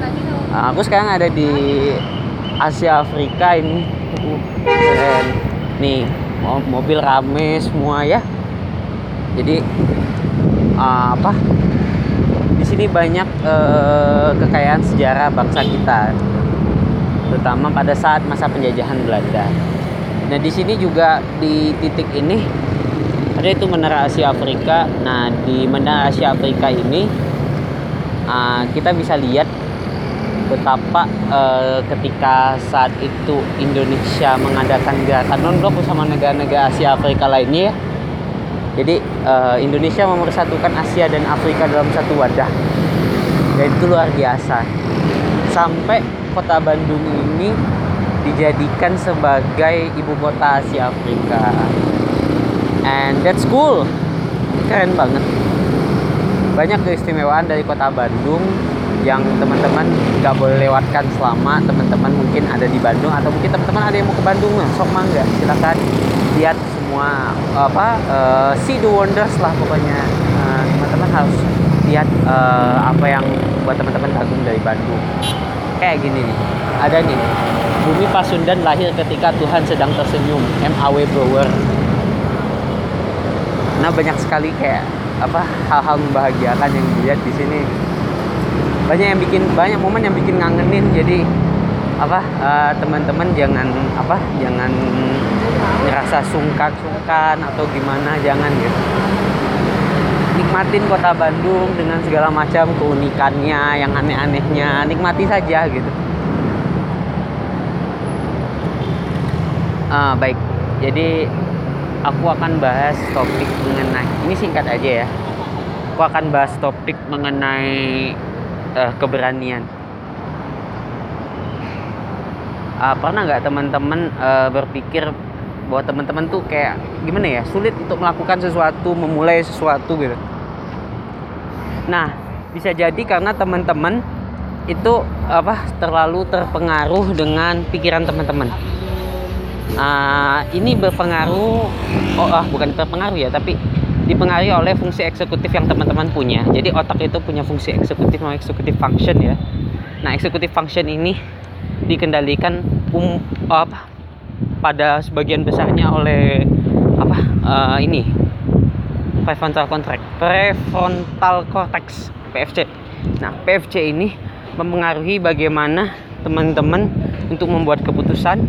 Nah, Aku sekarang ada di Asia Afrika ini. Dan Nih mo- mobil rame semua ya. Jadi uh, apa? Di sini banyak eh, kekayaan sejarah bangsa kita, terutama pada saat masa penjajahan Belanda. Nah di sini juga di titik ini ada itu Menara Asia Afrika. Nah di Menara Asia Afrika ini ah, kita bisa lihat betapa eh, ketika saat itu Indonesia mengadakan gerakan non-blok bersama negara-negara Asia Afrika lainnya ya, jadi eh, Indonesia memersatukan Asia dan Afrika dalam satu wadah. Dan itu luar biasa. Sampai kota Bandung ini dijadikan sebagai ibu kota Asia Afrika. And that's cool. Keren banget. Banyak keistimewaan dari kota Bandung yang teman-teman nggak boleh lewatkan selama teman-teman mungkin ada di Bandung atau mungkin teman-teman ada yang mau ke Bandung nah, sok mangga silakan lihat semua apa eh, see the wonders lah pokoknya. Eh, teman-teman harus lihat eh, apa yang buat teman-teman kagum dari Bandung. Kayak gini nih ada nih Bumi Pasundan lahir ketika Tuhan sedang tersenyum M.A.W. Brower nah banyak sekali kayak apa hal-hal membahagiakan yang dilihat di sini banyak yang bikin banyak momen yang bikin ngangenin. Jadi apa eh, teman-teman jangan apa jangan ngerasa sungkan-sungkan atau gimana jangan gitu nikmatin kota Bandung dengan segala macam keunikannya yang aneh-anehnya. Nikmati saja gitu. Ah, baik. Jadi aku akan bahas topik mengenai ini singkat aja ya. Aku akan bahas topik mengenai eh, keberanian. Ah, pernah nggak teman-teman eh, berpikir bahwa teman-teman tuh kayak gimana ya sulit untuk melakukan sesuatu memulai sesuatu gitu? Nah bisa jadi karena teman-teman itu apa terlalu terpengaruh dengan pikiran teman-teman. Ah, ini berpengaruh oh ah bukan berpengaruh ya tapi dipengaruhi oleh fungsi eksekutif yang teman-teman punya. Jadi otak itu punya fungsi eksekutif sama eksekutif function ya. Nah eksekutif function ini dikendalikan um, apa pada sebagian besarnya oleh apa eh, ini prefrontal cortex prefrontal cortex PFC nah PFC ini mempengaruhi bagaimana teman-teman untuk membuat keputusan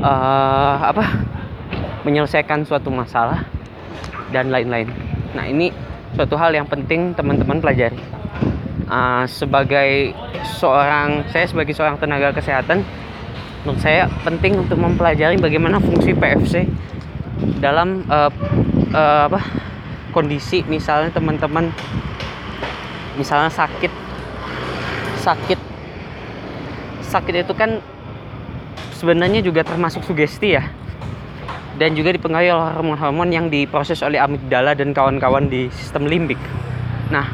eh, apa menyelesaikan suatu masalah dan lain-lain. Nah ini suatu hal yang penting teman-teman pelajari. Ah, sebagai seorang saya sebagai seorang tenaga kesehatan menurut saya penting untuk mempelajari bagaimana fungsi PFC dalam eh, eh, apa kondisi misalnya teman-teman misalnya sakit. Sakit. Sakit itu kan sebenarnya juga termasuk sugesti ya dan juga dipengaruhi oleh hormon-hormon yang diproses oleh amigdala dan kawan-kawan di sistem limbik nah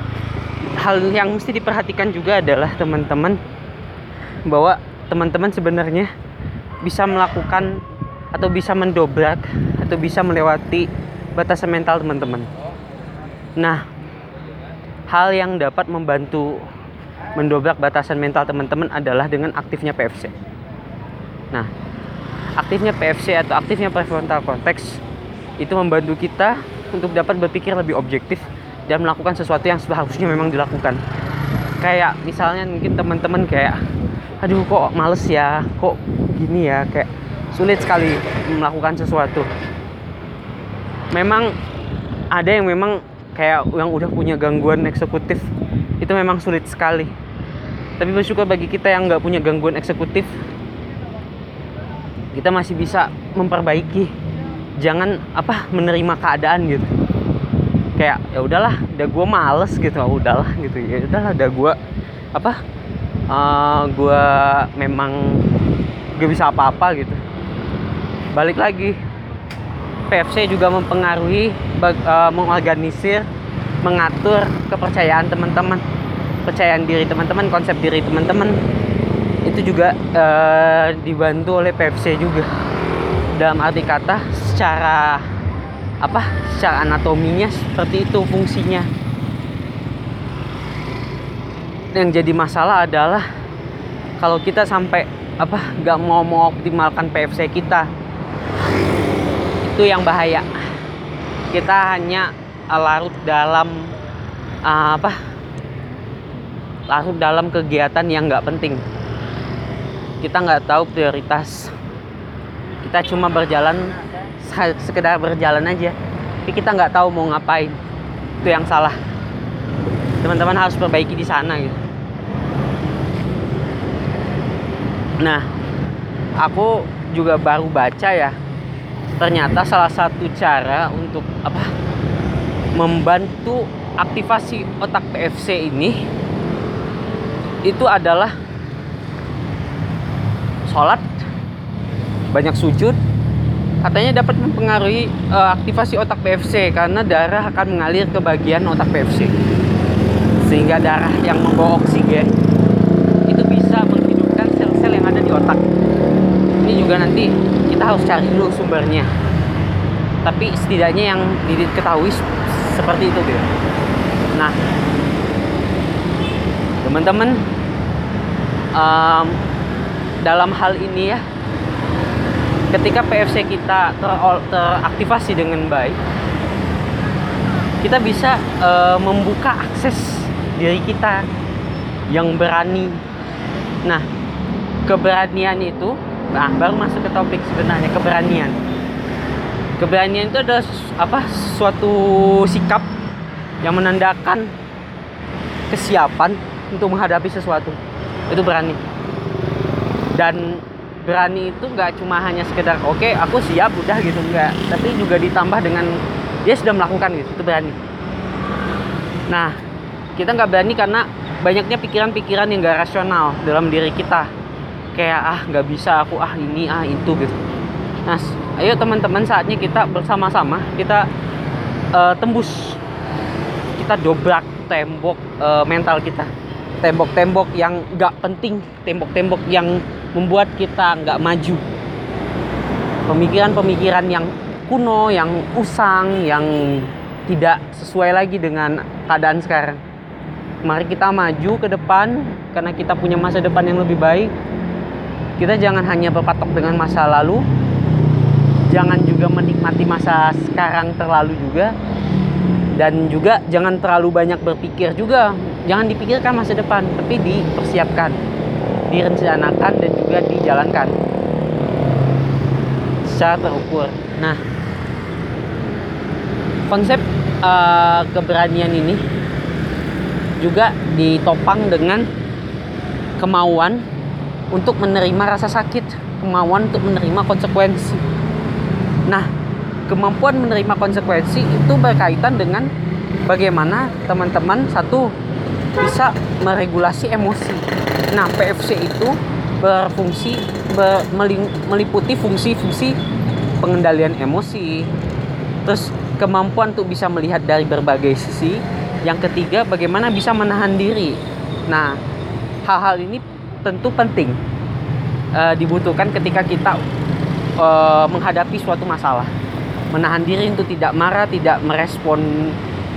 hal yang mesti diperhatikan juga adalah teman-teman bahwa teman-teman sebenarnya bisa melakukan atau bisa mendobrak atau bisa melewati batasan mental teman-teman. Nah, hal yang dapat membantu mendobrak batasan mental teman-teman adalah dengan aktifnya PFC. Nah, aktifnya PFC atau aktifnya prefrontal cortex itu membantu kita untuk dapat berpikir lebih objektif dan melakukan sesuatu yang seharusnya memang dilakukan. Kayak misalnya mungkin teman-teman kayak aduh kok males ya, kok gini ya, kayak sulit sekali melakukan sesuatu. Memang ada yang memang kayak yang udah punya gangguan eksekutif itu memang sulit sekali. Tapi bersyukur bagi kita yang nggak punya gangguan eksekutif, kita masih bisa memperbaiki. Jangan apa menerima keadaan gitu. Kayak ya udahlah udah gue males gitu. Oh, udahlah gitu. Ya udahlah udah gue apa uh, gue memang gak bisa apa-apa gitu. Balik lagi. PFC juga mempengaruhi uh, mengorganisir mengatur kepercayaan teman-teman. Kepercayaan diri teman-teman konsep diri teman-teman itu juga uh, dibantu oleh PFC juga. Dalam arti kata secara apa secara anatominya seperti itu fungsinya. Yang jadi masalah adalah kalau kita sampai apa nggak mau mengoptimalkan PFC kita itu yang bahaya. Kita hanya larut dalam uh, apa larut dalam kegiatan yang nggak penting kita nggak tahu prioritas. Kita cuma berjalan sekedar berjalan aja. Tapi kita nggak tahu mau ngapain. Itu yang salah. Teman-teman harus perbaiki di sana gitu. Nah aku juga baru baca ya. Ternyata salah satu cara untuk apa membantu aktivasi otak PFC ini itu adalah sholat banyak sujud katanya dapat mempengaruhi uh, aktivasi otak PFC karena darah akan mengalir ke bagian otak PFC sehingga darah yang membawa oksigen itu bisa menghidupkan sel-sel yang ada di otak. Ini juga nanti kita harus cari dulu sumbernya. Tapi setidaknya yang diketahui seperti itu gitu nah teman-teman um, dalam hal ini ya. Ketika PFC kita ter dengan baik kita bisa uh, membuka akses diri kita yang berani. Nah keberanian itu nah baru masuk ke topik sebenarnya keberanian. Keberanian itu adalah apa suatu sikap yang menandakan kesiapan untuk menghadapi sesuatu. Itu berani dan berani itu nggak cuma hanya sekedar oke okay, aku siap udah gitu nggak. Tapi juga ditambah dengan dia sudah melakukan gitu itu berani. Nah kita nggak berani karena banyaknya pikiran-pikiran yang nggak rasional dalam diri kita. Kayak ah nggak bisa aku ah ini ah itu gitu. Nah ayo teman-teman saatnya kita bersama-sama kita uh, tembus. Kita dobrak tembok uh, mental kita tembok-tembok yang nggak penting tembok-tembok yang membuat kita nggak maju. Pemikiran-pemikiran yang kuno yang usang yang tidak sesuai lagi dengan keadaan sekarang. Mari kita maju ke depan karena kita punya masa depan yang lebih baik. Kita jangan hanya berpatok dengan masa lalu jangan juga menikmati masa sekarang terlalu juga dan juga jangan terlalu banyak berpikir juga jangan dipikirkan masa depan tapi dipersiapkan direncanakan dan juga dijalankan. Secara terukur. Nah konsep uh, keberanian ini juga ditopang dengan kemauan untuk menerima rasa sakit kemauan untuk menerima konsekuensi. Nah kemampuan menerima konsekuensi itu berkaitan dengan bagaimana teman-teman satu bisa meregulasi emosi. Nah, PFC itu berfungsi ber, meliputi fungsi-fungsi pengendalian emosi. Terus kemampuan untuk bisa melihat dari berbagai sisi. Yang ketiga, bagaimana bisa menahan diri. Nah, hal-hal ini tentu penting uh, dibutuhkan ketika kita uh, menghadapi suatu masalah menahan diri untuk tidak marah, tidak merespon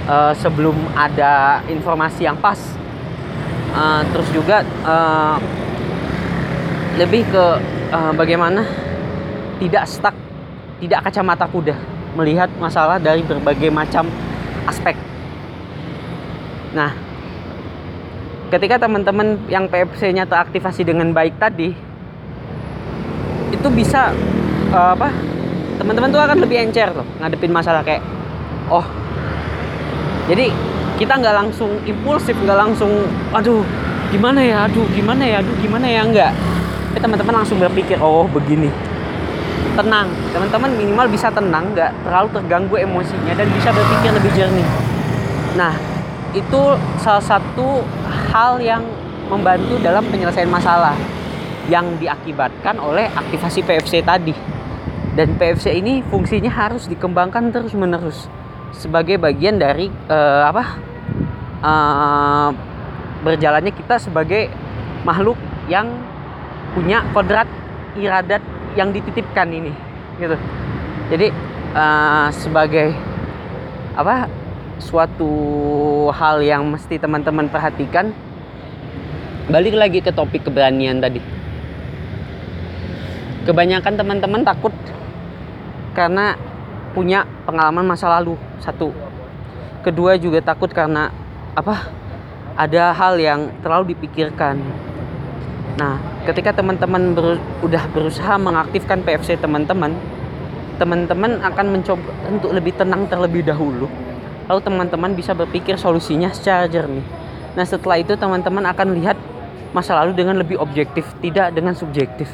uh, sebelum ada informasi yang pas. Uh, terus juga uh, lebih ke uh, bagaimana tidak stuck, tidak kacamata kuda, melihat masalah dari berbagai macam aspek. Nah, ketika teman-teman yang PFC-nya teraktivasi dengan baik tadi, itu bisa uh, apa? teman-teman tuh akan lebih encer tuh ngadepin masalah kayak oh jadi kita nggak langsung impulsif nggak langsung aduh gimana ya aduh gimana ya aduh gimana ya? Enggak tapi teman-teman langsung berpikir oh begini. Tenang. Teman-teman minimal bisa tenang nggak terlalu terganggu emosinya dan bisa berpikir lebih jernih. Nah itu salah satu hal yang membantu dalam penyelesaian masalah yang diakibatkan oleh aktivasi PFC tadi. Dan PFC ini fungsinya harus dikembangkan terus-menerus sebagai bagian dari uh, apa? Uh, berjalannya kita sebagai makhluk yang punya kodrat iradat yang dititipkan ini gitu. Jadi uh, sebagai apa suatu hal yang mesti teman-teman perhatikan balik lagi ke topik keberanian tadi kebanyakan teman-teman takut karena punya pengalaman masa lalu satu. Kedua juga takut karena apa ada hal yang terlalu dipikirkan. Nah ketika teman-teman ber, udah berusaha mengaktifkan PFC teman-teman teman-teman akan mencoba untuk lebih tenang terlebih dahulu. Lalu teman-teman bisa berpikir solusinya secara jernih. Nah setelah itu teman-teman akan lihat masa lalu dengan lebih objektif, tidak dengan subjektif.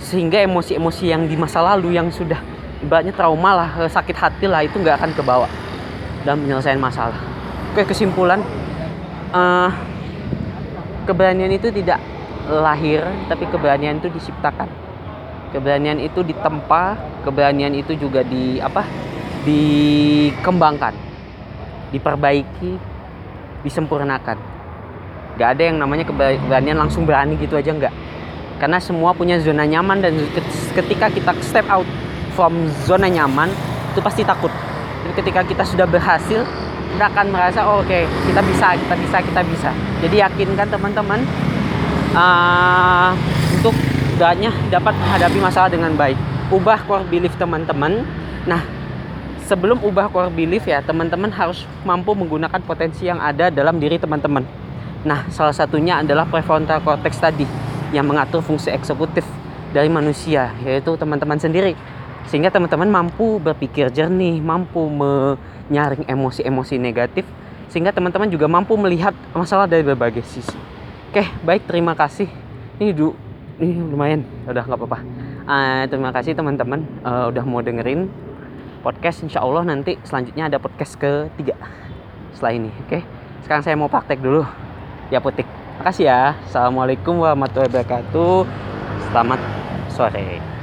Sehingga emosi-emosi yang di masa lalu yang sudah ibaratnya trauma lah, eh, sakit hati lah itu nggak akan kebawa dalam penyelesaian masalah. Oke kesimpulan, uh, keberanian itu tidak lahir, tapi keberanian itu diciptakan. Keberanian itu ditempa, keberanian itu juga di apa? Dikembangkan, diperbaiki, disempurnakan Gak ada yang namanya keberanian langsung berani gitu aja nggak. Karena semua punya zona nyaman dan ketika kita step out from zona nyaman itu pasti takut. Tapi ketika kita sudah berhasil, kita akan merasa oh, oke okay, kita bisa, kita bisa, kita bisa. Jadi yakinkan teman-teman uh, untuk gaknya dapat menghadapi masalah dengan baik. Ubah core belief teman-teman. Nah, sebelum ubah core belief ya teman-teman harus mampu menggunakan potensi yang ada dalam diri teman-teman Nah, salah satunya adalah prefrontal cortex tadi yang mengatur fungsi eksekutif dari manusia, yaitu teman-teman sendiri. Sehingga teman-teman mampu berpikir jernih, mampu menyaring emosi-emosi negatif, sehingga teman-teman juga mampu melihat masalah dari berbagai sisi. Oke, baik, terima kasih. Ini du, ini lumayan, udah nggak apa-apa. Uh, terima kasih teman-teman uh, udah mau dengerin podcast. Insya Allah nanti selanjutnya ada podcast ketiga setelah ini. Oke, sekarang saya mau praktek dulu ya Putik. Makasih ya. Assalamualaikum warahmatullahi wabarakatuh. Selamat sore.